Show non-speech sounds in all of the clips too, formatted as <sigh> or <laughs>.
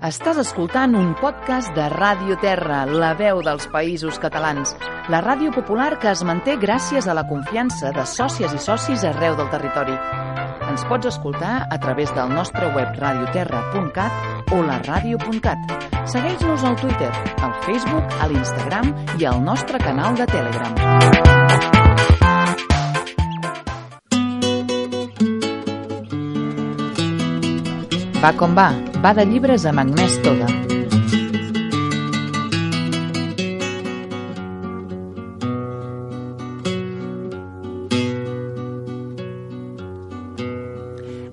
Estàs escoltant un podcast de Ràdio Terra, la veu dels països catalans, la ràdio popular que es manté gràcies a la confiança de sòcies i socis arreu del territori. Ens pots escoltar a través del nostre web radioterra.cat o la ràdio.cat. Segueix-nos al Twitter, al Facebook, a l'Instagram i al nostre canal de Telegram. Va com va, va de llibres amb Agnès Toda.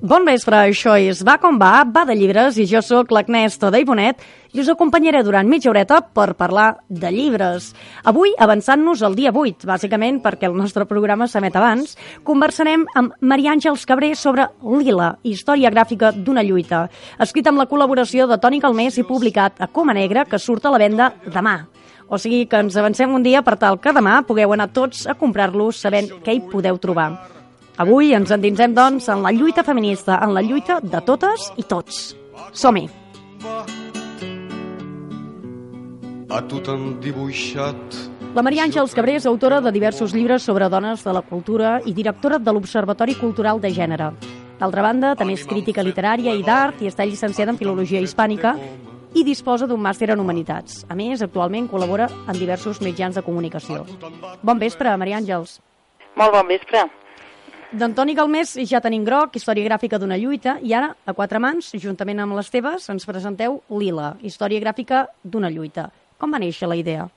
Bon vespre, això és Va com va, va de llibres, i jo sóc l'Agnès Toda i Bonet, i us acompanyaré durant mitja horeta per parlar de llibres. Avui, avançant-nos al dia 8, bàsicament perquè el nostre programa s'emet abans, conversarem amb Maria Àngels Cabré sobre Lila, història gràfica d'una lluita, escrit amb la col·laboració de Toni Calmés i publicat a Coma Negra, que surt a la venda demà. O sigui que ens avancem un dia per tal que demà pugueu anar tots a comprar-los sabent què hi podeu trobar. Avui ens endinsem, doncs, en la lluita feminista, en la lluita de totes i tots. Som-hi! A tu t'han dibuixat La Maria Àngels Cabré és autora de diversos llibres sobre dones de la cultura i directora de l'Observatori Cultural de Gènere. D'altra banda, també és crítica literària i d'art i està llicenciada en Filologia Hispànica i disposa d'un màster en Humanitats. A més, actualment col·labora en diversos mitjans de comunicació. Bon vespre, Maria Àngels. Molt bon vespre. D'Antoni Calmés ja tenim groc, història gràfica d'una lluita, i ara, a quatre mans, juntament amb les teves, ens presenteu Lila, història gràfica d'una lluita. Com va néixer la idea?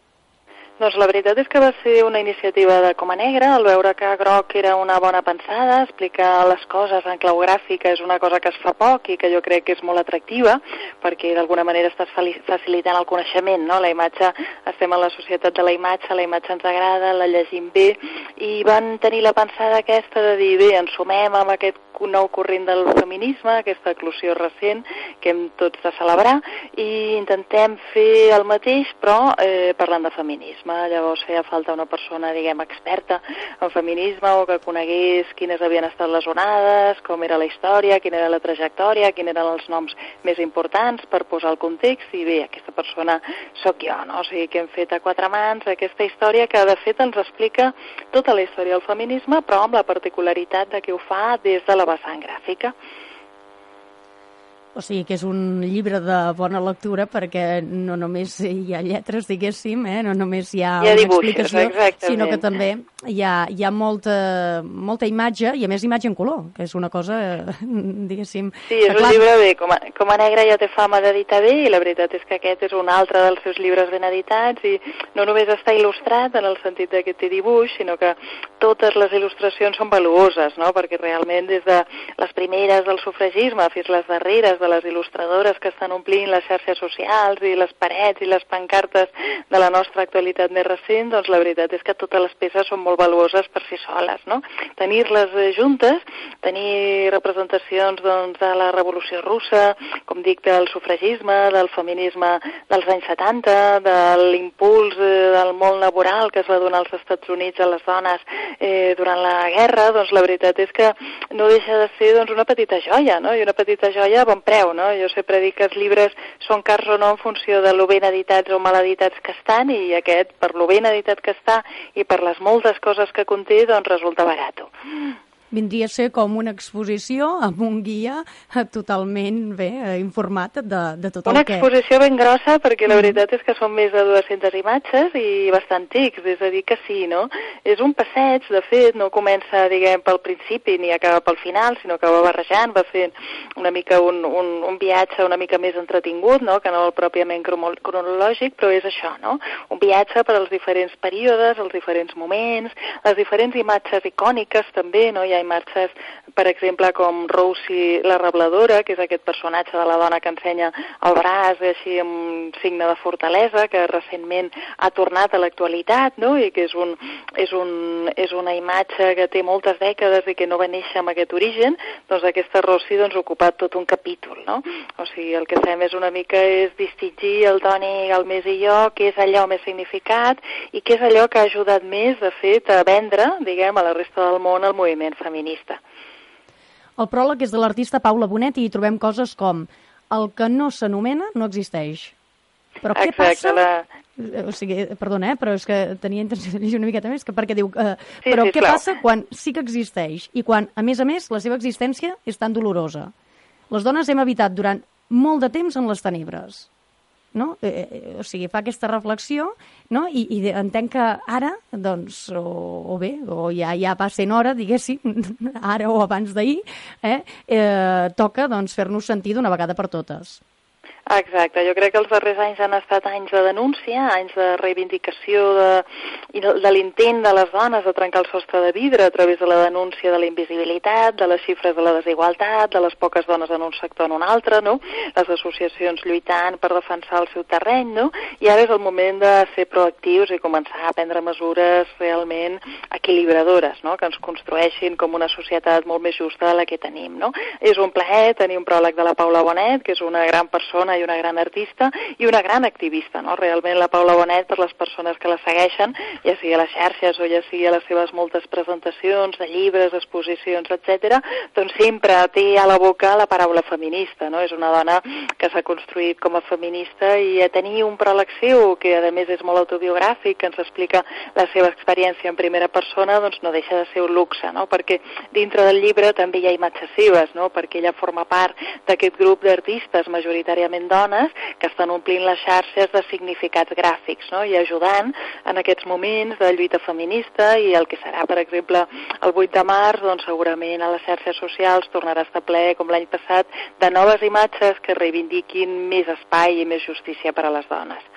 Doncs la veritat és que va ser una iniciativa de Coma Negra, al veure que groc era una bona pensada, explicar les coses en clau gràfica és una cosa que es fa poc i que jo crec que és molt atractiva, perquè d'alguna manera estàs facilitant el coneixement, no? La imatge, estem en la societat de la imatge, la imatge ens agrada, la llegim bé, i van tenir la pensada aquesta de dir, bé, ens sumem amb aquest nou corrent del feminisme, aquesta eclosió recent que hem tots de celebrar, i intentem fer el mateix, però eh, parlant de feminisme. Llavors feia falta una persona, diguem, experta en feminisme o que conegués quines havien estat les onades, com era la història, quina era la trajectòria, quins eren els noms més importants per posar el context, i bé, aquesta persona sóc jo, no? O sigui, que hem fet a quatre mans aquesta història que, de fet, ens explica tota la història del feminisme, però amb la particularitat de que ho fa des de la vessant gràfica. O sigui que és un llibre de bona lectura perquè no només hi ha lletres, diguéssim, eh? no només hi ha, Hi ha una dibuixos, explicació, exactament. sinó que també hi ha, hi ha molta, molta imatge, i a més imatge en color, que és una cosa, <laughs> diguéssim... Sí, és que, un llibre bé, com a, com a negra ja té fama d'editar bé i la veritat és que aquest és un altre dels seus llibres ben editats i no només està il·lustrat en el sentit que té dibuix, sinó que totes les il·lustracions són valuoses, no? perquè realment des de les primeres del sufragisme fins les darreres de les il·lustradores que estan omplint les xarxes socials i les parets i les pancartes de la nostra actualitat més recent, doncs la veritat és que totes les peces són molt valuoses per si soles, no? Tenir-les eh, juntes, tenir representacions doncs, de la Revolució Russa, com dic, del sufragisme, del feminisme dels anys 70, de l'impuls eh, del món laboral que es va donar als Estats Units a les dones eh, durant la guerra, doncs la veritat és que no deixa de ser doncs, una petita joia, no? I una petita joia a bon preu, no? Jo sempre dic que els llibres són cars o no en funció de lo ben editats o mal editats que estan i aquest, per lo ben editat que està i per les moltes coses que conté, doncs resulta barato. Vindria a ser com una exposició amb un guia eh, totalment bé eh, informat de, de tot Una el que... exposició ben grossa perquè la veritat és que són més de 200 imatges i bastant tics, és a dir que sí, no? És un passeig, de fet, no comença, diguem, pel principi ni acaba pel final, sinó que va barrejant, va fent una mica un, un, un viatge una mica més entretingut, no? Que no el pròpiament cronològic, però és això, no? Un viatge per als diferents períodes, els diferents moments, les diferents imatges icòniques també, no? Hi ha imatges, per exemple, com Rosie la rebladora, que és aquest personatge de la dona que ensenya el braç així amb un signe de fortalesa, que recentment ha tornat a l'actualitat, no? I que és, un, és, un, és una imatge que té moltes dècades i que no va néixer amb aquest origen, doncs aquesta Rosie doncs, ha ocupat tot un capítol, no? O sigui, el que fem és una mica és distingir el Toni Galmés i jo, què és allò més significat i què és allò que ha ajudat més, de fet, a vendre, diguem, a la resta del món el moviment feminista. El pròleg és de l'artista Paula Bonet i hi trobem coses com el que no s'anomena no existeix. Però què Exacte, passa... la- Eh, O sigui, perdona, eh, però és que tenia intenció de llegir una miqueta més, que perquè diu... Eh, Sí, però què sisplau. passa quan sí que existeix i quan, a més a més, la seva existència és tan dolorosa? Les dones hem habitat durant molt de temps en les tenebres. No? Eh, eh, o sigui, fa aquesta reflexió no? I, i entenc que ara, doncs, o, o bé, o ja, ja va sent hora, diguéssim, <laughs> ara o abans d'ahir, eh, eh, toca doncs, fer-nos sentir d'una vegada per totes. Exacte, jo crec que els darrers anys han estat anys de denúncia, anys de reivindicació de, de l'intent de les dones de trencar el sostre de vidre a través de la denúncia de la invisibilitat, de les xifres de la desigualtat, de les poques dones en un sector en un altre, no? les associacions lluitant per defensar el seu terreny, no? i ara és el moment de ser proactius i començar a prendre mesures realment equilibradores, no? que ens construeixin com una societat molt més justa de la que tenim. No? És un plaer tenir un pròleg de la Paula Bonet, que és una gran persona i una gran artista i una gran activista. No? Realment la Paula Bonet, per les persones que la segueixen, ja sigui a les xarxes o ja sigui a les seves moltes presentacions de llibres, exposicions, etc, doncs sempre té a la boca la paraula feminista. No? És una dona que s'ha construït com a feminista i a tenir un pròleg seu, que a més és molt autobiogràfic, que ens explica la seva experiència en primera persona, doncs no deixa de ser un luxe, no? perquè dintre del llibre també hi ha imatges seves, no? perquè ella forma part d'aquest grup d'artistes, majoritàriament dones, que estan omplint les xarxes de significats gràfics no? i ajudant en aquests moments de lluita feminista i el que serà, per exemple, el 8 de març, doncs segurament a les xarxes socials tornarà a estar ple, com l'any passat, de noves imatges que reivindiquin més espai i més justícia per a les dones.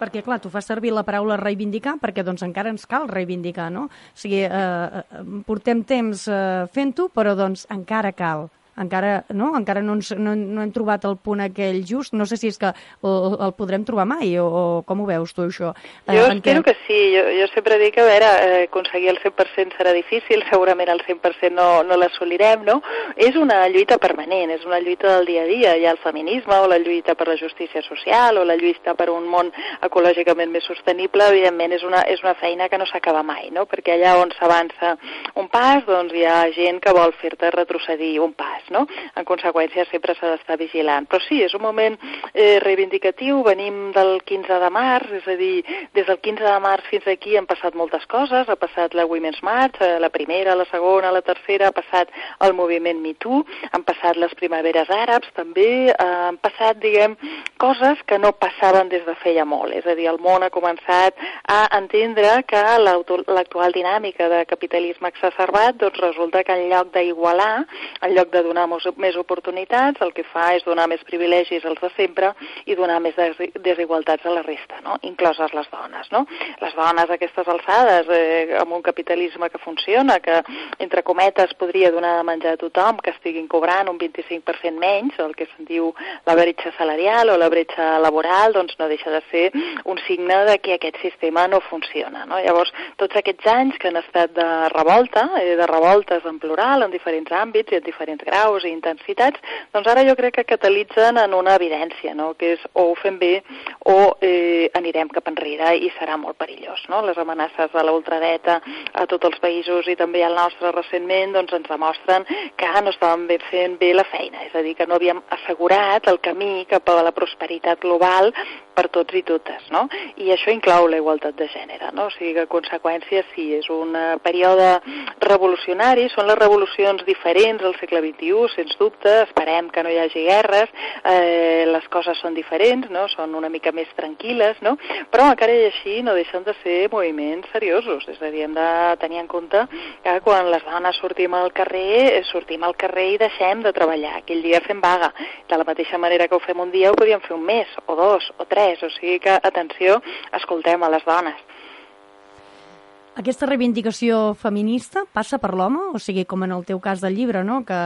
Perquè, clar, tu fas servir la paraula reivindicar perquè doncs encara ens cal reivindicar, no? O sigui, eh, eh, portem temps eh, fent-ho, però doncs encara cal. Encara, no? encara no, ens, no, no hem trobat el punt aquell just. No sé si és que el, el podrem trobar mai o, o com ho veus tu, això? Jo en espero que sí. Jo, jo sempre dic que, a veure, eh, aconseguir el 100% serà difícil, segurament el 100% no, no l'assolirem, no? És una lluita permanent, és una lluita del dia a dia. Hi ha el feminisme o la lluita per la justícia social o la lluita per un món ecològicament més sostenible, evidentment és una, és una feina que no s'acaba mai, no? Perquè allà on s'avança un pas, doncs hi ha gent que vol fer-te retrocedir un pas, no? En conseqüència sempre s'ha d'estar vigilant. Però sí, és un moment eh, reivindicatiu, venim del 15 de març, és a dir, des del 15 de març fins aquí han passat moltes coses, ha passat la Women's March, eh, la primera, la segona, la tercera, ha passat el moviment Me Too, han passat les primaveres àrabs també, eh, han passat, diguem, coses que no passaven des de feia molt, és a dir, el món ha començat a entendre que l'actual dinàmica de capitalisme exacerbat, doncs resulta que en lloc d'igualar, en lloc de donar mos- més oportunitats, el que fa és donar més privilegis als de sempre i donar més des- desigualtats a la resta, no? incloses les dones. No? Les dones a aquestes alçades, eh, amb un capitalisme que funciona, que entre cometes podria donar de menjar a tothom, que estiguin cobrant un 25% menys, el que se'n diu la bretxa salarial o la bretxa laboral, doncs no deixa de ser un signe de que aquest sistema no funciona. No? Llavors, tots aquests anys que han estat de revolta, eh, de revoltes en plural, en diferents àmbits i en diferents graus i intensitats, doncs ara jo crec que catalitzen en una evidència, no? que és o ho fem bé o eh, anirem cap enrere i serà molt perillós. No? Les amenaces de la ultradeta a tots els països i també al nostre recentment doncs ens demostren que no estàvem bé fent bé la feina, és a dir, que no havíem assegurat el camí cap a la prosperitat global per tots i totes, no? I això inclou la igualtat de gènere, no? O sigui que, en conseqüència, sí, és un eh, període revolucionari, són les revolucions diferents al segle XXI, sens dubte, esperem que no hi hagi guerres, eh, les coses són diferents, no? Són una mica més tranquil·les, no? Però encara i així no deixen de ser moviments seriosos, és a dir, hem de tenir en compte que quan les dones sortim al carrer, eh, sortim al carrer i deixem de treballar, aquell dia fem vaga. De la mateixa manera que ho fem un dia, ho podíem fer un mes, o dos, o tres, o sigui que, atenció, escoltem a les dones. Aquesta reivindicació feminista passa per l'home? O sigui, com en el teu cas del llibre, no? que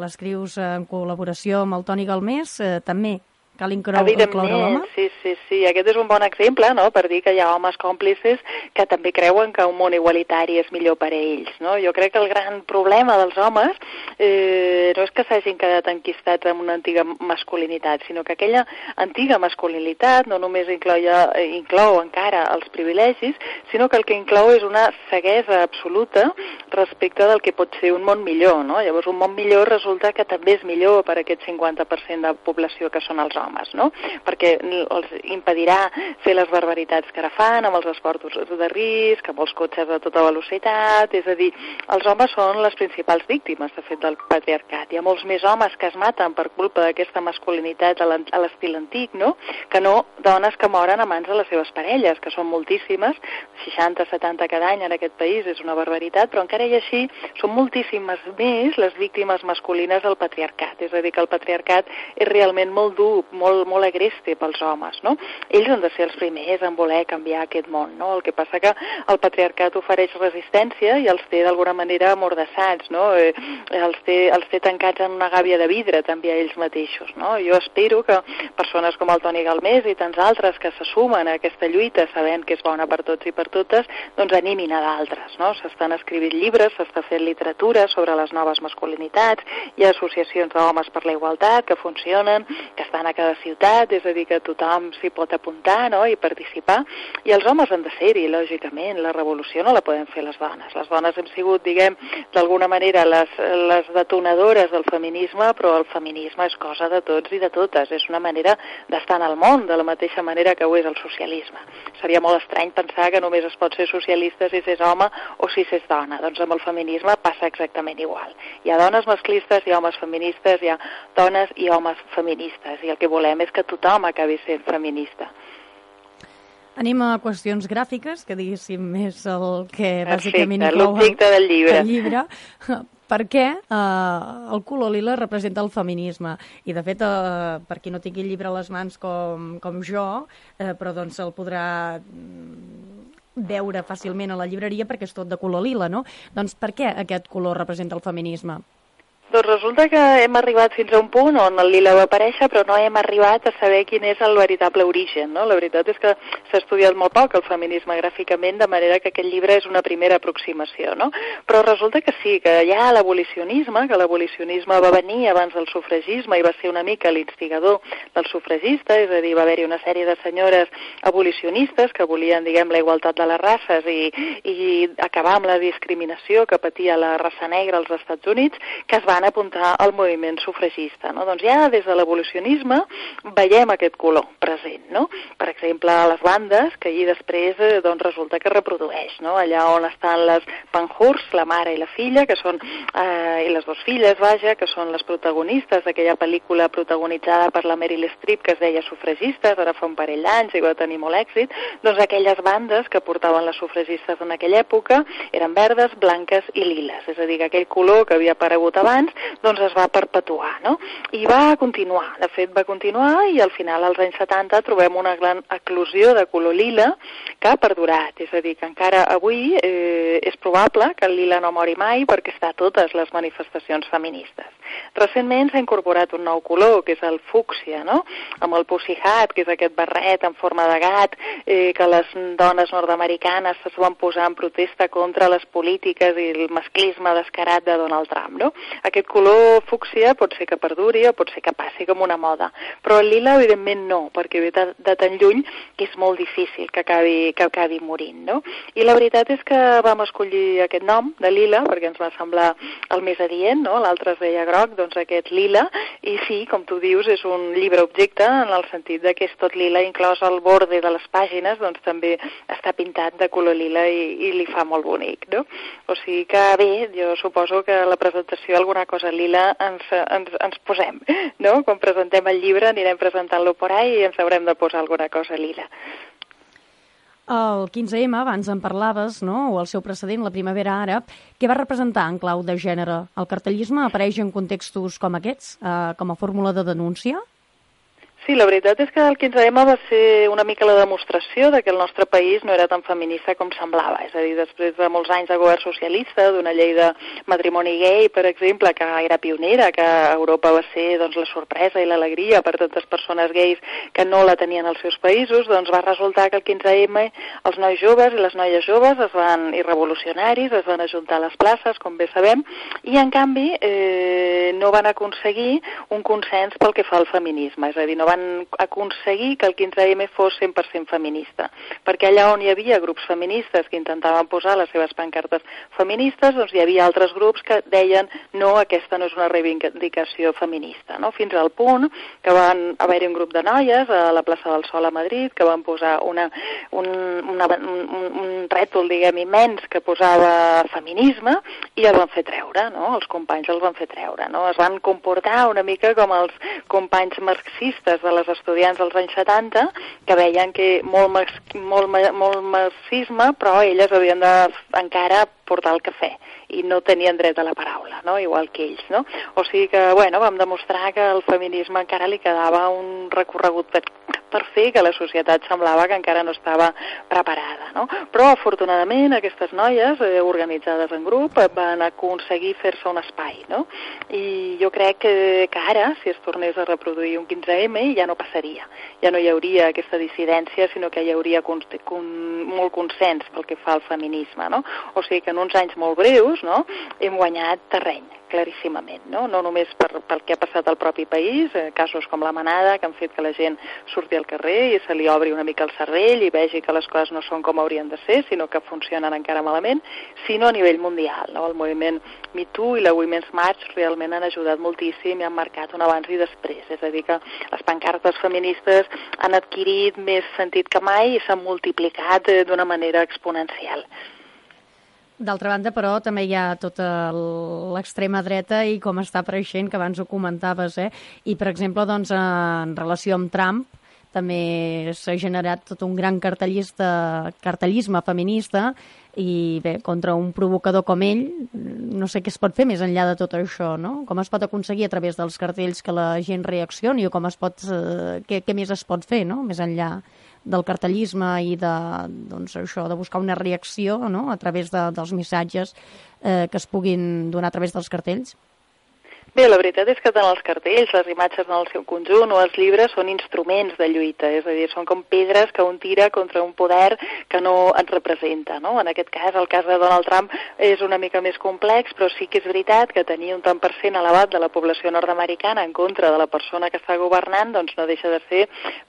l'escrius en col·laboració amb el Toni Galmés, eh, també cal incloure, l'home? Sí, sí, sí. Aquest és un bon exemple, no?, per dir que hi ha homes còmplices que també creuen que un món igualitari és millor per a ells, no? Jo crec que el gran problema dels homes eh, no és que s'hagin quedat enquistats en una antiga masculinitat, sinó que aquella antiga masculinitat no només incloia, eh, inclou encara els privilegis, sinó que el que inclou és una ceguesa absoluta respecte del que pot ser un món millor, no? Llavors, un món millor resulta que també és millor per aquest 50% de població que són els homes, no? Perquè els impedirà fer les barbaritats que ara fan amb els esports de risc, amb els cotxes a tota velocitat, és a dir, els homes són les principals víctimes, de fet, del patriarcat. Hi ha molts més homes que es maten per culpa d'aquesta masculinitat a l'estil antic, no?, que no dones que moren a mans de les seves parelles, que són moltíssimes, 60, 70 cada any en aquest país, és una barbaritat, però encara i així són moltíssimes més les víctimes masculines del patriarcat, és a dir, que el patriarcat és realment molt dur, molt, molt agreste pels homes, no? Ells han de ser els primers en voler canviar aquest món, no? El que passa que el patriarcat ofereix resistència i els té d'alguna manera amordassats, no? Eh, els, té, els té tancats en una gàbia de vidre també a ells mateixos, no? Jo espero que persones com el Toni Galmés i tants altres que se sumen a aquesta lluita sabent que és bona per tots i per totes, doncs animin a d'altres, no? S'estan escrivint llibres, s'està fent literatura sobre les noves masculinitats, hi ha associacions d'homes per la igualtat que funcionen, que estan a cada ciutat, és a dir, que tothom s'hi pot apuntar no? i participar, i els homes han de ser-hi, lògicament, la revolució no la poden fer les dones. Les dones hem sigut, diguem, d'alguna manera les, les detonadores del feminisme, però el feminisme és cosa de tots i de totes, és una manera d'estar en el món, de la mateixa manera que ho és el socialisme. Seria molt estrany pensar que només es pot ser socialista si s'és home o si s'és dona. Doncs amb el feminisme passa exactament igual. Hi ha dones masclistes, hi ha homes feministes, hi ha dones i homes feministes, i el que volem és que tothom acabi sent feminista. Anem a qüestions gràfiques, que diguéssim és el que bàsicament inclou del llibre. el llibre. <laughs> Per què eh, el color lila representa el feminisme? I, de fet, eh, per qui no tingui el llibre a les mans com, com jo, eh, però doncs el podrà mm, veure fàcilment a la llibreria perquè és tot de color lila, no? Doncs per què aquest color representa el feminisme? Doncs resulta que hem arribat fins a un punt on el lila va aparèixer, però no hem arribat a saber quin és el veritable origen. No? La veritat és que s'ha estudiat molt poc el feminisme gràficament, de manera que aquest llibre és una primera aproximació. No? Però resulta que sí, que hi ha l'abolicionisme, que l'abolicionisme va venir abans del sufragisme i va ser una mica l'instigador del sufragista, és a dir, va haver-hi una sèrie de senyores abolicionistes que volien, diguem, la igualtat de les races i, i acabar amb la discriminació que patia la raça negra als Estats Units, que es van van apuntar al moviment sufragista. No? Doncs ja des de l'evolucionisme veiem aquest color present. No? Per exemple, a les bandes, que allí després eh, doncs resulta que reprodueix. No? Allà on estan les Pankhurst, la mare i la filla, que són, eh, i les dues filles, vaja, que són les protagonistes d'aquella pel·lícula protagonitzada per la Meryl Streep que es deia Sufragistes, ara fa un parell d'anys i va tenir molt èxit, doncs aquelles bandes que portaven les sufragistes en aquella època eren verdes, blanques i liles, és a dir, que aquell color que havia aparegut abans doncs es va perpetuar, no? I va continuar, de fet va continuar i al final als anys 70 trobem una gran eclosió de color lila que ha perdurat, és a dir, que encara avui eh, és probable que el lila no mori mai perquè està a totes les manifestacions feministes. Recentment s'ha incorporat un nou color, que és el fúcsia, no? Amb el pussy hat, que és aquest barret en forma de gat, eh, que les dones nord-americanes es van posar en protesta contra les polítiques i el masclisme descarat de Donald Trump, no? Aquest color fúcsia pot ser que perduri o pot ser que passi com una moda, però el lila evidentment no, perquè ve de, de tan lluny que és molt difícil que acabi, que acabi morint, no? I la veritat és que vam escollir aquest nom de lila perquè ens va semblar el més adient, no? L'altre es deia groc, doncs aquest lila, i sí, com tu dius, és un llibre objecte en el sentit de que és tot lila, inclòs el borde de les pàgines, doncs també està pintat de color lila i, i li fa molt bonic, no? O sigui que bé, jo suposo que la presentació alguna cosa lila ens, ens, ens posem, no? Quan presentem el llibre anirem presentant-lo por ahí i ens haurem de posar alguna cosa lila. El 15M, abans en parlaves, no? o el seu precedent, la Primavera Àrab, què va representar en clau de gènere? El cartellisme apareix en contextos com aquests, eh, com a fórmula de denúncia? Sí, la veritat és que el 15M va ser una mica la demostració de que el nostre país no era tan feminista com semblava. És a dir, després de molts anys de govern socialista, d'una llei de matrimoni gay, per exemple, que era pionera, que a Europa va ser doncs, la sorpresa i l'alegria per tantes persones gais que no la tenien als seus països, doncs va resultar que el 15M els nois joves i les noies joves es van, i revolucionaris es van ajuntar a les places, com bé sabem, i en canvi eh, no van aconseguir un consens pel que fa al feminisme, és a dir, no van aconseguir que el 15M fos 100% feminista, perquè allà on hi havia grups feministes que intentaven posar les seves pancartes feministes, doncs hi havia altres grups que deien no, aquesta no és una reivindicació feminista, no? fins al punt que van haver-hi un grup de noies a la plaça del Sol a Madrid que van posar una, un, una, un, un rètol, diguem, immens que posava feminisme i el van fer treure, no? els companys els van fer treure, no? es van comportar una mica com els companys marxistes de les estudiants dels anys 70 que veien que molt, molt, molt marxisme, però elles havien de encara portar el cafè i no tenien dret a la paraula, no? igual que ells. No? O sigui que bueno, vam demostrar que al feminisme encara li quedava un recorregut per, fer que la societat semblava que encara no estava preparada. No? Però afortunadament aquestes noies eh, organitzades en grup van aconseguir fer-se un espai. No? I jo crec que, que ara, si es tornés a reproduir un 15M, ja no passaria. Ja no hi hauria aquesta dissidència, sinó que hi hauria con, con, molt consens pel que fa al feminisme. No? O sigui que en uns anys molt breus no, hem guanyat terreny claríssimament, no? no només per, pel que ha passat al propi país, eh, casos com la manada, que han fet que la gent surti al carrer i se li obri una mica el cervell i vegi que les coses no són com haurien de ser, sinó que funcionen encara malament, sinó a nivell mundial. No? El moviment Me Too i la Women's March realment han ajudat moltíssim i han marcat un abans i després, és a dir que les pancartes feministes han adquirit més sentit que mai i s'han multiplicat eh, d'una manera exponencial. D'altra banda, però, també hi ha tota l'extrema dreta i com està apareixent, que abans ho comentaves, eh? I, per exemple, doncs, en relació amb Trump, també s'ha generat tot un gran cartellisme feminista i bé, contra un provocador com ell, no sé què es pot fer més enllà de tot això, no? Com es pot aconseguir a través dels cartells que la gent reaccioni o com es pot, eh, què, què més es pot fer, no?, més enllà del cartellisme i de, doncs, això, de buscar una reacció no? a través de, dels missatges eh, que es puguin donar a través dels cartells? Bé, la veritat és que tant els cartells, les imatges en el seu conjunt o els llibres són instruments de lluita, és a dir, són com pedres que un tira contra un poder que no ens representa, no? En aquest cas, el cas de Donald Trump és una mica més complex, però sí que és veritat que tenir un tant per cent elevat de la població nord-americana en contra de la persona que està governant, doncs no deixa de ser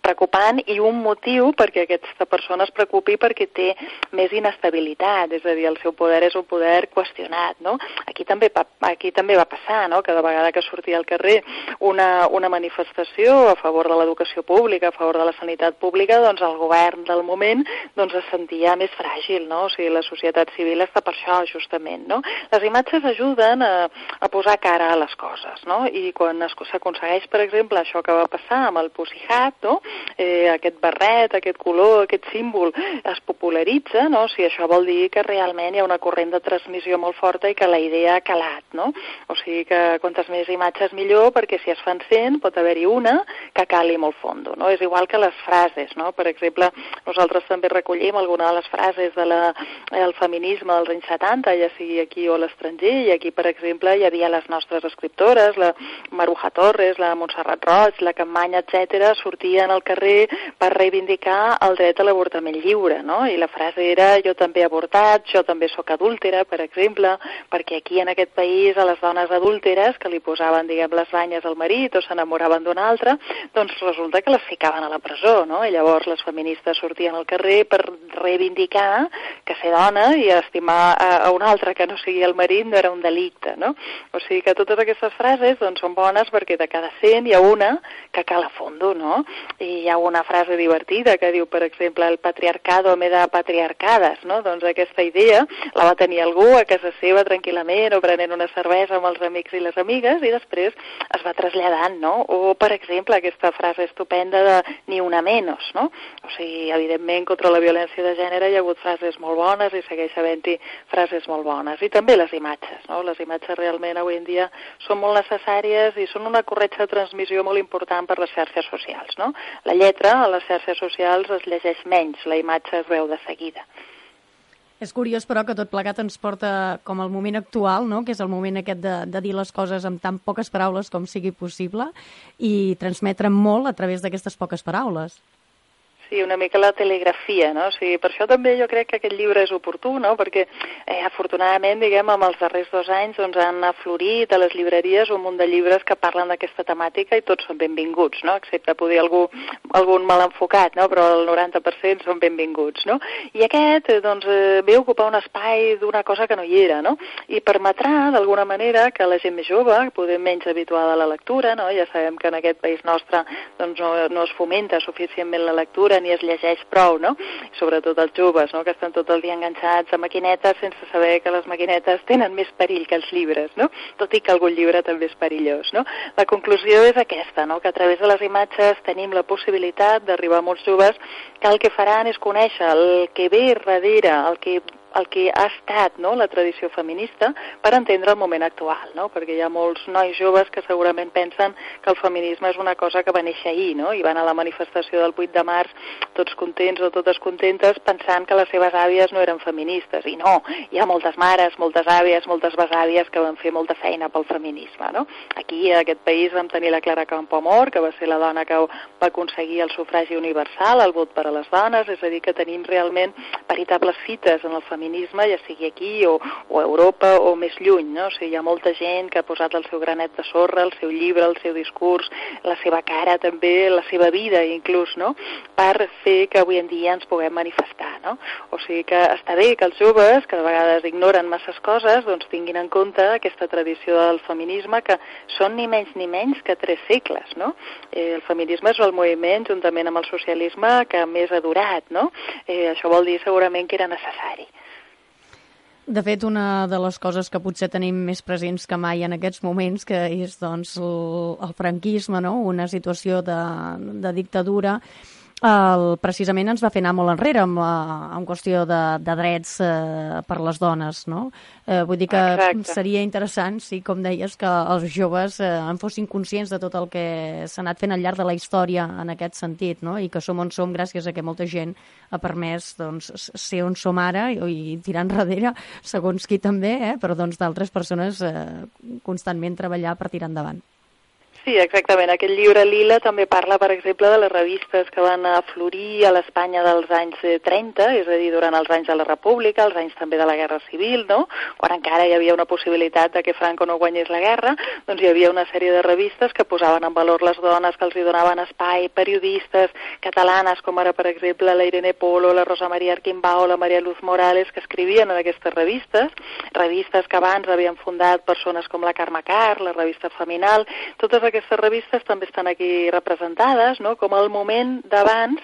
preocupant i un motiu perquè aquesta persona es preocupi perquè té més inestabilitat, és a dir, el seu poder és un poder qüestionat, no? Aquí també, aquí també va passar, no?, que de vegada que sortia al carrer una, una manifestació a favor de l'educació pública, a favor de la sanitat pública, doncs el govern del moment doncs es sentia més fràgil, no? O sigui, la societat civil està per això, justament, no? Les imatges ajuden a, a posar cara a les coses, no? I quan s'aconsegueix, per exemple, això que va passar amb el Pussy Hat, no? Eh, aquest barret, aquest color, aquest símbol es popularitza, no? O sigui, això vol dir que realment hi ha una corrent de transmissió molt forta i que la idea ha calat, no? O sigui que quantes quantes més imatges millor, perquè si es fan 100 pot haver-hi una que cali molt fondo, no? És igual que les frases, no? Per exemple, nosaltres també recollim alguna de les frases de la, el feminisme dels anys 70, ja sigui aquí o a l'estranger, i aquí, per exemple, hi havia les nostres escriptores, la Maruja Torres, la Montserrat Roig, la Campanya, etc, sortien al carrer per reivindicar el dret a l'avortament lliure, no? I la frase era jo també he avortat, jo també sóc adúltera, per exemple, perquè aquí en aquest país a les dones adúlteres que li posaven, diguem, les banyes al marit o s'enamoraven d'un altre, doncs resulta que les ficaven a la presó, no? I llavors les feministes sortien al carrer per reivindicar que ser dona i estimar a, a un altre que no sigui el marit no era un delicte, no? O sigui que totes aquestes frases doncs, són bones perquè de cada 100 hi ha una que cal a fondo, no? I hi ha una frase divertida que diu, per exemple, el patriarcado me da patriarcades, no? Doncs aquesta idea la va tenir algú a casa seva tranquil·lament o prenent una cervesa amb els amics i les amigues amigues i després es va traslladant, no? O, per exemple, aquesta frase estupenda de ni una menos, no? O sigui, evidentment, contra la violència de gènere hi ha hagut frases molt bones i segueix havent-hi frases molt bones. I també les imatges, no? Les imatges realment avui en dia són molt necessàries i són una corretja de transmissió molt important per les xarxes socials, no? La lletra a les xarxes socials es llegeix menys, la imatge es veu de seguida. És curiós, però, que tot plegat ens porta com al moment actual, no? que és el moment aquest de, de dir les coses amb tan poques paraules com sigui possible i transmetre molt a través d'aquestes poques paraules. Sí, una mica la telegrafia, no? O sigui, per això també jo crec que aquest llibre és oportú, no? Perquè, eh, afortunadament, diguem, amb els darrers dos anys doncs, han aflorit a les llibreries un munt de llibres que parlen d'aquesta temàtica i tots són benvinguts, no? Excepte poder algú, algun mal enfocat, no? Però el 90% són benvinguts, no? I aquest, eh, doncs, eh, ve a ocupar un espai d'una cosa que no hi era, no? I permetrà, d'alguna manera, que la gent més jove, poder menys habituada a la lectura, no? Ja sabem que en aquest país nostre doncs, no, no es fomenta suficientment la lectura lectura ni es llegeix prou, no? Sobretot els joves, no?, que estan tot el dia enganxats a maquinetes sense saber que les maquinetes tenen més perill que els llibres, no? Tot i que algun llibre també és perillós, no? La conclusió és aquesta, no?, que a través de les imatges tenim la possibilitat d'arribar a molts joves que el que faran és conèixer el que ve darrere, el que el que ha estat no, la tradició feminista per entendre el moment actual, no? perquè hi ha molts nois joves que segurament pensen que el feminisme és una cosa que va néixer ahir no? i van a la manifestació del 8 de març tots contents o totes contentes pensant que les seves àvies no eren feministes i no, hi ha moltes mares, moltes àvies, moltes besàvies que van fer molta feina pel feminisme. No? Aquí a aquest país vam tenir la Clara Campoamor, que va ser la dona que va aconseguir el sufragi universal, el vot per a les dones, és a dir, que tenim realment veritables fites en el feminisme feminisme, ja sigui aquí o, o a Europa o més lluny, no? O sigui, hi ha molta gent que ha posat el seu granet de sorra, el seu llibre, el seu discurs, la seva cara també, la seva vida inclús, no? Per fer que avui en dia ens puguem manifestar, no? O sigui que està bé que els joves, que de vegades ignoren masses coses, doncs tinguin en compte aquesta tradició del feminisme que són ni menys ni menys que tres segles, no? Eh, el feminisme és el moviment, juntament amb el socialisme, que més ha durat, no? Eh, això vol dir segurament que era necessari. De fet, una de les coses que potser tenim més presents que mai en aquests moments, que és doncs, el, el franquisme, no? una situació de, de dictadura, el, precisament ens va fer anar molt enrere amb, la, amb qüestió de, de drets eh, per les dones, no? Eh, vull dir que Exacte. seria interessant, sí, com deies, que els joves eh, en fossin conscients de tot el que s'ha anat fent al llarg de la història en aquest sentit, no? I que som on som gràcies a que molta gent ha permès doncs, ser on som ara i, i tirar enrere, segons qui també, eh? però doncs d'altres persones eh, constantment treballar per tirar endavant. Sí, exactament. Aquest llibre Lila també parla, per exemple, de les revistes que van aflorir a l'Espanya dels anys 30, eh, és a dir, durant els anys de la República, els anys també de la Guerra Civil, no? quan encara hi havia una possibilitat de que Franco no guanyés la guerra, doncs hi havia una sèrie de revistes que posaven en valor les dones, que els hi donaven espai, periodistes catalanes, com ara, per exemple, la Irene Polo, la Rosa Maria Arquimbao, la Maria Luz Morales, que escrivien en aquestes revistes, revistes que abans havien fundat persones com la Carme Car, la revista Feminal, totes aquestes revistes també estan aquí representades, no?, com el moment d'abans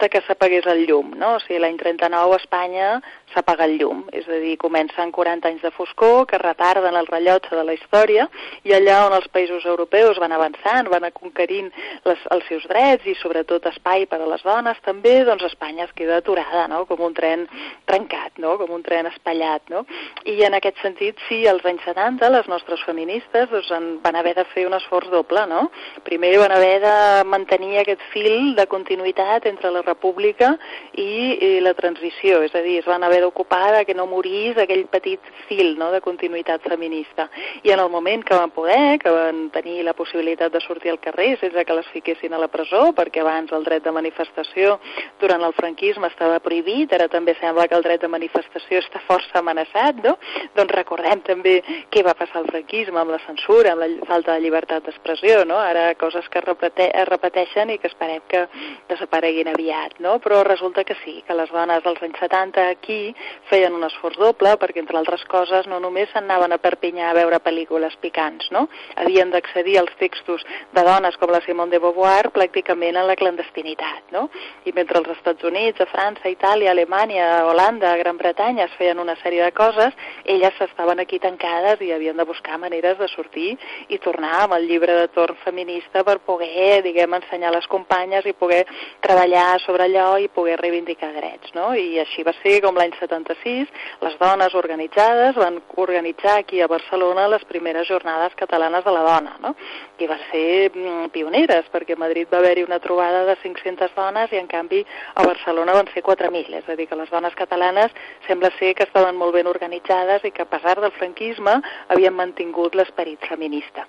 de que s'apagués el llum, no? O sigui, l'any 39 a Espanya s'apaga el llum, és a dir, comencen 40 anys de foscor que retarden el rellotge de la història i allà on els països europeus van avançant, van conquerint les, els seus drets i sobretot espai per a les dones també, doncs Espanya es queda aturada, no? com un tren trencat, no? com un tren espatllat. No? I en aquest sentit, sí, als anys 70 les nostres feministes doncs, en, van haver de fer un esforç doble. No? Primer van haver de mantenir aquest fil de continuïtat entre la república i, i la transició, és a dir, es van haver d'ocupar que no morís aquell petit fil no, de continuïtat feminista. I en el moment que van poder, que van tenir la possibilitat de sortir al carrer sense que les fiquessin a la presó, perquè abans el dret de manifestació durant el franquisme estava prohibit, ara també sembla que el dret de manifestació està força amenaçat, no? Doncs recordem també què va passar al franquisme amb la censura, amb la falta de llibertat d'expressió, no? Ara coses que es, repete es repeteixen i que esperem que desapareguin aviat no? Però resulta que sí, que les dones dels anys 70 aquí feien un esforç doble perquè, entre altres coses, no només s'anaven a Perpinyà a veure pel·lícules picants, no? Havien d'accedir als textos de dones com la Simone de Beauvoir pràcticament en la clandestinitat, no? I mentre als Estats Units, a França, Itàlia, Alemanya, Holanda, Gran Bretanya es feien una sèrie de coses, elles estaven aquí tancades i havien de buscar maneres de sortir i tornar amb el llibre de torn feminista per poder, diguem, ensenyar a les companyes i poder treballar sobre allò i poder reivindicar drets, no? I així va ser com l'any 76 les dones organitzades van organitzar aquí a Barcelona les primeres jornades catalanes de la dona, no? I va ser mm, pioneres, perquè a Madrid va haver-hi una trobada de 500 dones i en canvi a Barcelona van ser 4.000, és a dir, que les dones catalanes sembla ser que estaven molt ben organitzades i que a pesar del franquisme havien mantingut l'esperit feminista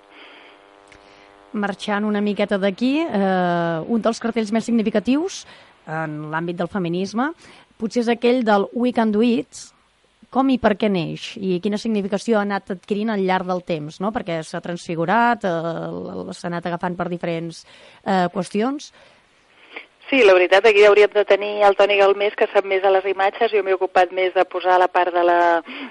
marxant una miqueta d'aquí, eh, un dels cartells més significatius en l'àmbit del feminisme potser és aquell del We Can Do It, com i per què neix i quina significació ha anat adquirint al llarg del temps, no? perquè s'ha transfigurat, eh, s'ha anat agafant per diferents eh, qüestions. Sí, la veritat, aquí hauríem de tenir el Toni Galmés, que sap més de les imatges, jo m'he ocupat més de posar la part de la,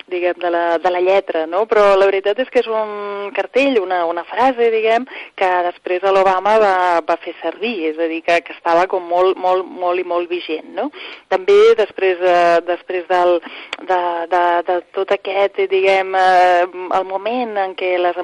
diguem, de la, de la lletra, no? Però la veritat és que és un cartell, una, una frase, diguem, que després l'Obama va, va fer servir, és a dir, que, que estava com molt, molt, molt i molt vigent, no? També després, eh, després del, de, de, de tot aquest, diguem, eh, el moment en què les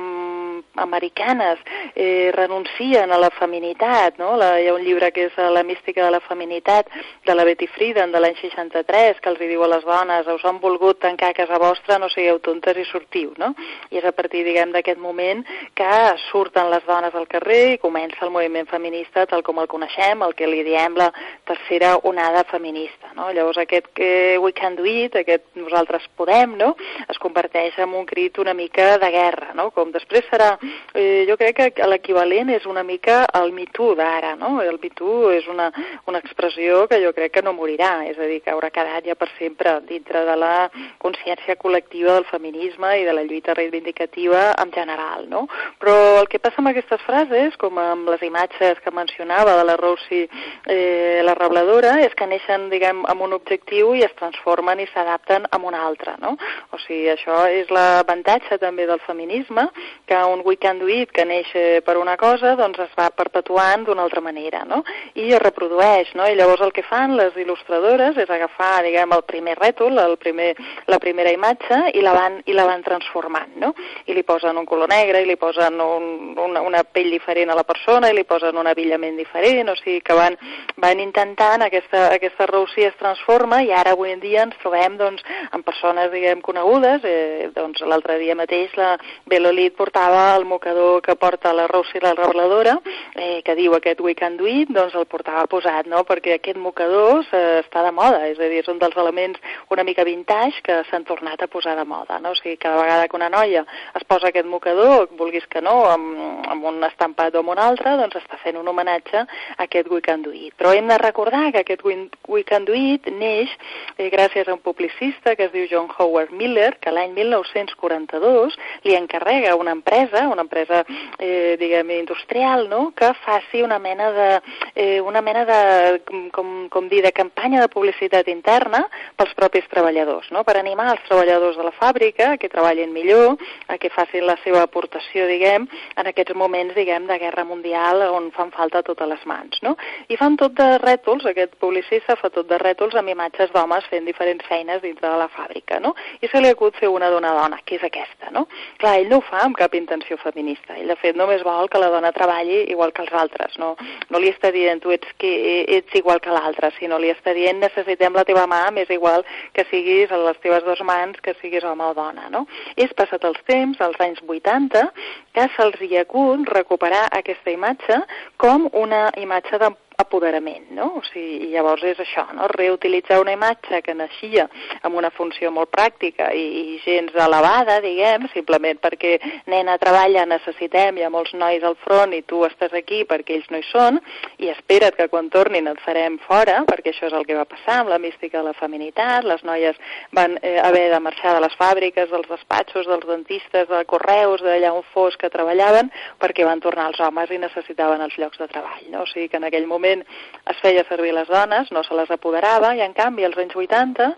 americanes eh, renuncien a la feminitat, no? La, hi ha un llibre que és La mística de la feminitat, de la Betty Friedan, de l'any 63, que els hi diu a les dones, us han volgut tancar a casa vostra, no sigueu tontes i sortiu, no? I és a partir, diguem, d'aquest moment que surten les dones al carrer i comença el moviment feminista tal com el coneixem, el que li diem la tercera onada feminista, no? Llavors aquest que we can do it, aquest nosaltres podem, no? Es converteix en un crit una mica de guerra, no? Com després serà eh, jo crec que l'equivalent és una mica el Too d'ara, no? El Too és una, una expressió que jo crec que no morirà, és a dir, que haurà quedat ja per sempre dintre de la consciència col·lectiva del feminisme i de la lluita reivindicativa en general, no? Però el que passa amb aquestes frases, com amb les imatges que mencionava de la Rosi, eh, la rebladora, és que neixen, diguem, amb un objectiu i es transformen i s'adapten a un altre, no? O sigui, això és l'avantatge també del feminisme, que un We Can Do It que neix per una cosa, doncs es va perpetuant d'una altra manera, no? I es reprodueix, no? I llavors el que fan les il·lustradores és agafar, diguem, el primer rètol, el primer, la primera imatge, i la van, i la van transformant, no? I li posen un color negre, i li posen un, una, una pell diferent a la persona, i li posen un avillament diferent, o sigui que van, van intentant, aquesta, aquesta Roussi es transforma, i ara avui en dia ens trobem, doncs, amb persones, diguem, conegudes, eh, doncs l'altre dia mateix la Belolit portava el mocador que porta la Rosi la rebladora, eh, que diu aquest We Can Do It, doncs el portava posat, no?, perquè aquest mocador eh, està de moda, és a dir, és un dels elements una mica vintage que s'han tornat a posar de moda, no? O sigui, cada vegada que una noia es posa aquest mocador, vulguis que no, amb, amb un estampat o amb un altre, doncs està fent un homenatge a aquest We Can Do It. Però hem de recordar que aquest We Can Do It neix eh, gràcies a un publicista que es diu John Howard Miller, que l'any 1942 li encarrega una empresa, una empresa, eh, diguem, industrial, no?, que faci una mena de, eh, una mena de, com, com dir, de campanya de publicitat interna pels propis treballadors, no?, per animar els treballadors de la fàbrica a que treballin millor, a que facin la seva aportació, diguem, en aquests moments, diguem, de guerra mundial on fan falta totes les mans, no? I fan tot de rètols, aquest publicista fa tot de rètols amb imatges d'homes fent diferents feines dintre de la fàbrica, no? I se li acut fer una d'una dona, que és aquesta, no? Clar, ell no ho fa amb cap intenció feminista. Ell, de fet, només vol que la dona treballi igual que els altres. No, no li està dient tu ets, que, ets igual que l'altre, sinó li està dient necessitem la teva mà, més igual que siguis a les teves dues mans, que siguis home o dona. No? És passat els temps, als anys 80, que se'ls hi acut recuperar aquesta imatge com una imatge de apoderament, no? O sigui, i llavors és això, no? Reutilitzar una imatge que naixia amb una funció molt pràctica i, i gens elevada, diguem, simplement perquè nena treballa, necessitem, hi ha molts nois al front i tu estàs aquí perquè ells no hi són, i espera't que quan tornin et farem fora, perquè això és el que va passar amb la mística de la feminitat, les noies van eh, haver de marxar de les fàbriques, dels despatxos, dels dentistes, de correus, d'allà on fos que treballaven, perquè van tornar els homes i necessitaven els llocs de treball, no? O sigui que en aquell moment moment es feia servir les dones, no se les apoderava, i en canvi als anys 80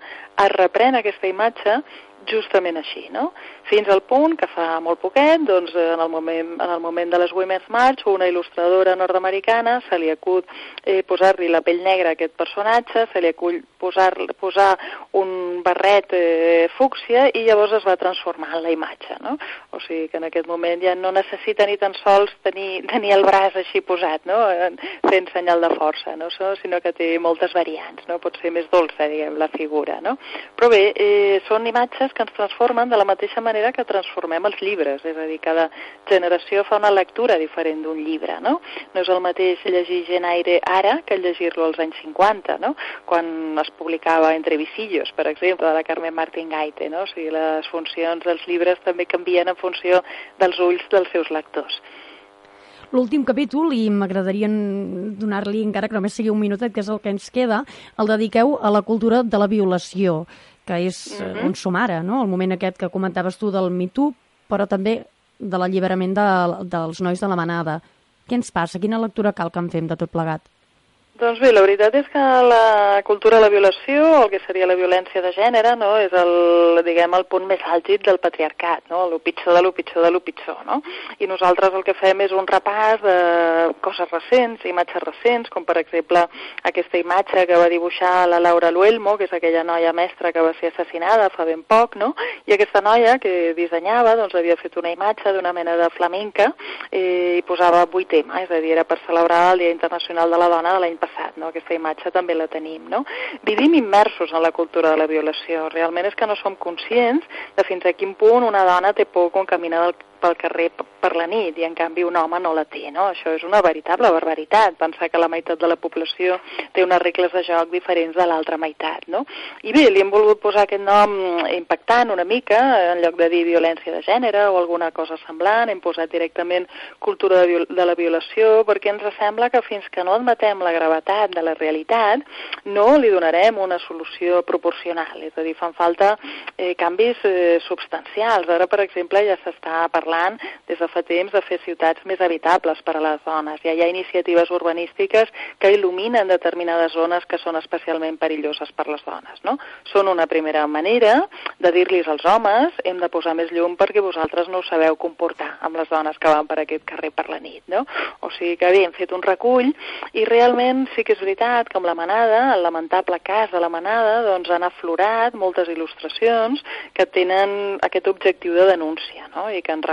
es reprèn aquesta imatge justament així, no? Fins al punt que fa molt poquet, doncs, en el moment, en el moment de les Women's March, una il·lustradora nord-americana se li acut eh, posar-li la pell negra a aquest personatge, se li acull posar, posar un barret eh, fúcsia i llavors es va transformar en la imatge, no? O sigui que en aquest moment ja no necessita ni tan sols tenir, tenir el braç així posat, no? Fent senyal de força, no? Sinó que té moltes variants, no? Pot ser més dolça, diguem, la figura, no? Però bé, eh, són imatges que ens transformen de la mateixa manera que transformem els llibres, és a dir, cada generació fa una lectura diferent d'un llibre, no? No és el mateix llegir Genaire ara que llegir-lo als anys 50, no? Quan es publicava Entre Visillos, per exemple, de la Carmen Martín Gaite, no? O sigui, les funcions dels llibres també canvien en funció dels ulls dels seus lectors l'últim capítol, i m'agradaria donar-li, encara que només sigui un minutet, que és el que ens queda, el dediqueu a la cultura de la violació que és uh -huh. on som ara, no? el moment aquest que comentaves tu del Me Too, però també de l'alliberament de, dels nois de la manada. Què ens passa? Quina lectura cal que en fem de tot plegat? Doncs bé, la veritat és que la cultura de la violació, el que seria la violència de gènere, no, és el, diguem, el punt més àlgid del patriarcat, no, el pitjor de lo pitjor de lo pitjor, no? I nosaltres el que fem és un repàs de coses recents, imatges recents, com per exemple aquesta imatge que va dibuixar la Laura Luelmo, que és aquella noia mestra que va ser assassinada fa ben poc, no? I aquesta noia que dissenyava, doncs havia fet una imatge d'una mena de flamenca eh, i posava vuit temes, és a dir, era per celebrar el Dia Internacional de la Dona de l'any passat, no? aquesta imatge també la tenim. No? Vivim immersos en la cultura de la violació, realment és que no som conscients de fins a quin punt una dona té por quan camina del pel carrer per la nit i en canvi un home no la té, no? Això és una veritable barbaritat, pensar que la meitat de la població té unes regles de joc diferents de l'altra meitat, no? I bé, li hem volgut posar aquest nom impactant una mica, en lloc de dir violència de gènere o alguna cosa semblant, hem posat directament cultura de, viol de la violació perquè ens sembla que fins que no admetem la gravetat de la realitat no li donarem una solució proporcional, és a dir, fan falta eh, canvis eh, substancials. Ara, per exemple, ja s'està parlant parlant des de fa temps de fer ciutats més habitables per a les dones. Ja hi ha iniciatives urbanístiques que il·luminen determinades zones que són especialment perilloses per les dones. No? Són una primera manera de dir-los als homes hem de posar més llum perquè vosaltres no us sabeu comportar amb les dones que van per aquest carrer per la nit. No? O sigui que bé, hem fet un recull i realment sí que és veritat que amb la manada, el lamentable cas de la manada, doncs han aflorat moltes il·lustracions que tenen aquest objectiu de denúncia no? i que ens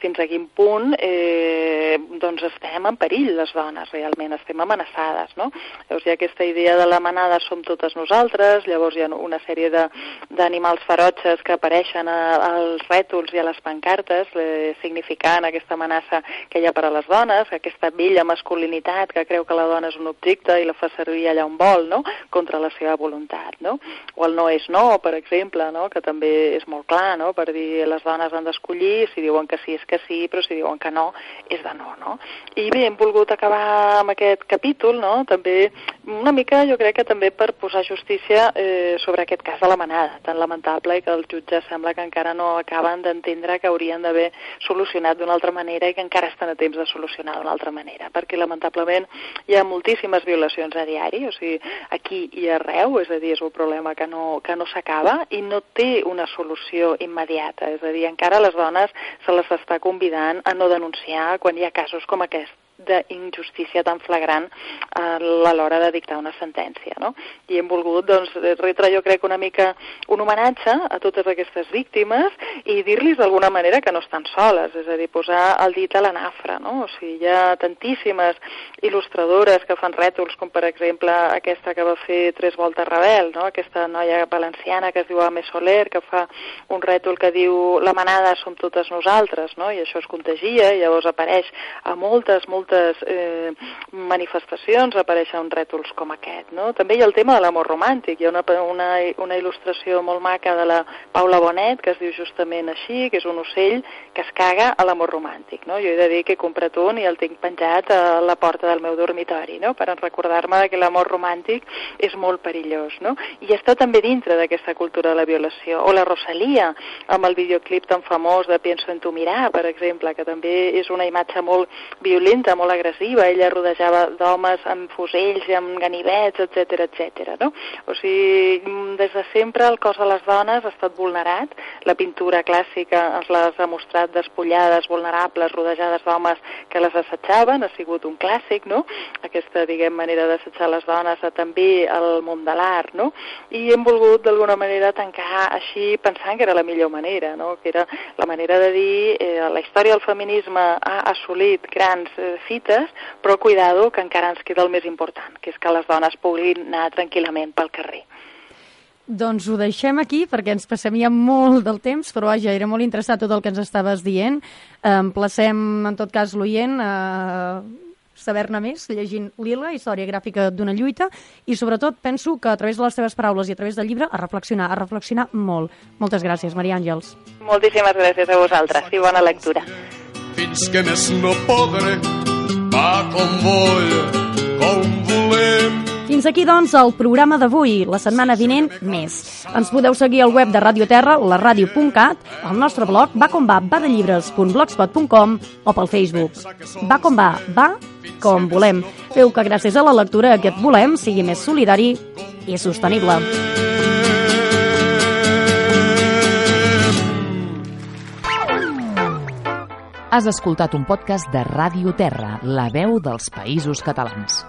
fins a quin punt eh, doncs estem en perill les dones, realment, estem amenaçades, no? Llavors hi ha aquesta idea de la manada som totes nosaltres, llavors hi ha una sèrie d'animals ferotges que apareixen a, als rètols i a les pancartes, eh, significant aquesta amenaça que hi ha per a les dones, aquesta vella masculinitat que creu que la dona és un objecte i la fa servir allà on vol, no?, contra la seva voluntat, no? O el no és no, per exemple, no?, que també és molt clar, no?, per dir les dones han d'escollir si diuen que sí és que sí, però si diuen que no és de no, no? I bé, hem volgut acabar amb aquest capítol, no?, també una mica jo crec que també per posar justícia eh, sobre aquest cas de la manada, tan lamentable i que els jutges sembla que encara no acaben d'entendre que haurien d'haver solucionat d'una altra manera i que encara estan a temps de solucionar d'una altra manera, perquè lamentablement hi ha moltíssimes violacions a diari, o sigui, aquí i arreu, és a dir, és un problema que no, que no s'acaba i no té una solució immediata, és a dir, encara les dones se les està convidant a no denunciar quan hi ha casos com aquest d'injustícia tan flagrant a l'hora de dictar una sentència. No? I hem volgut doncs, retre, jo crec, una mica un homenatge a totes aquestes víctimes i dir-los d'alguna manera que no estan soles, és a dir, posar el dit a la nafra. No? O sigui, hi ha tantíssimes il·lustradores que fan rètols, com per exemple aquesta que va fer Tres Voltes Rebel, no? aquesta noia valenciana que es diu Ame Soler, que fa un rètol que diu la manada som totes nosaltres, no? i això es contagia, i llavors apareix a moltes, moltes eh, manifestacions apareixen rètols com aquest. No? També hi ha el tema de l'amor romàntic, hi ha una, una, una il·lustració molt maca de la Paula Bonet, que es diu justament així, que és un ocell que es caga a l'amor romàntic. No? Jo he de dir que he comprat un i el tinc penjat a la porta del meu dormitori, no? per recordar-me que l'amor romàntic és molt perillós. No? I està també dintre d'aquesta cultura de la violació. O la Rosalia, amb el videoclip tan famós de Pienso en tu mirar, per exemple, que també és una imatge molt violenta, molt agressiva, ella rodejava d'homes amb fusells, amb ganivets, etc etc. no? O sigui, des de sempre el cos de les dones ha estat vulnerat, la pintura clàssica es les ha mostrat despullades, vulnerables, rodejades d'homes que les assetjaven, ha sigut un clàssic, no? Aquesta, diguem, manera d'assetjar les dones a també el món de l'art, no? I hem volgut d'alguna manera tancar així pensant que era la millor manera, no? Que era la manera de dir eh, la història del feminisme ha assolit grans eh, fites, però cuidado que encara ens queda el més important, que és que les dones puguin anar tranquil·lament pel carrer. Doncs ho deixem aquí perquè ens passem molt del temps, però vaja, era molt interessant tot el que ens estaves dient. Emplacem, en tot cas, l'oient a saber-ne més llegint Lila, història gràfica d'una lluita, i sobretot penso que a través de les teves paraules i a través del llibre a reflexionar, a reflexionar molt. Moltes gràcies, Maria Àngels. Moltíssimes gràcies a vosaltres i bona lectura. Fins que més no podré, va com vull, com volem. Fins aquí, doncs, el programa d'avui. La setmana vinent, més. Ens podeu seguir al web de Radio Terra, la radio.cat, al nostre blog va com va, va de llibres.blogspot.com o pel Facebook. Va com va, va com volem. Feu que gràcies a la lectura aquest volem sigui més solidari i sostenible. Has escoltat un podcast de Ràdio Terra, la veu dels països catalans.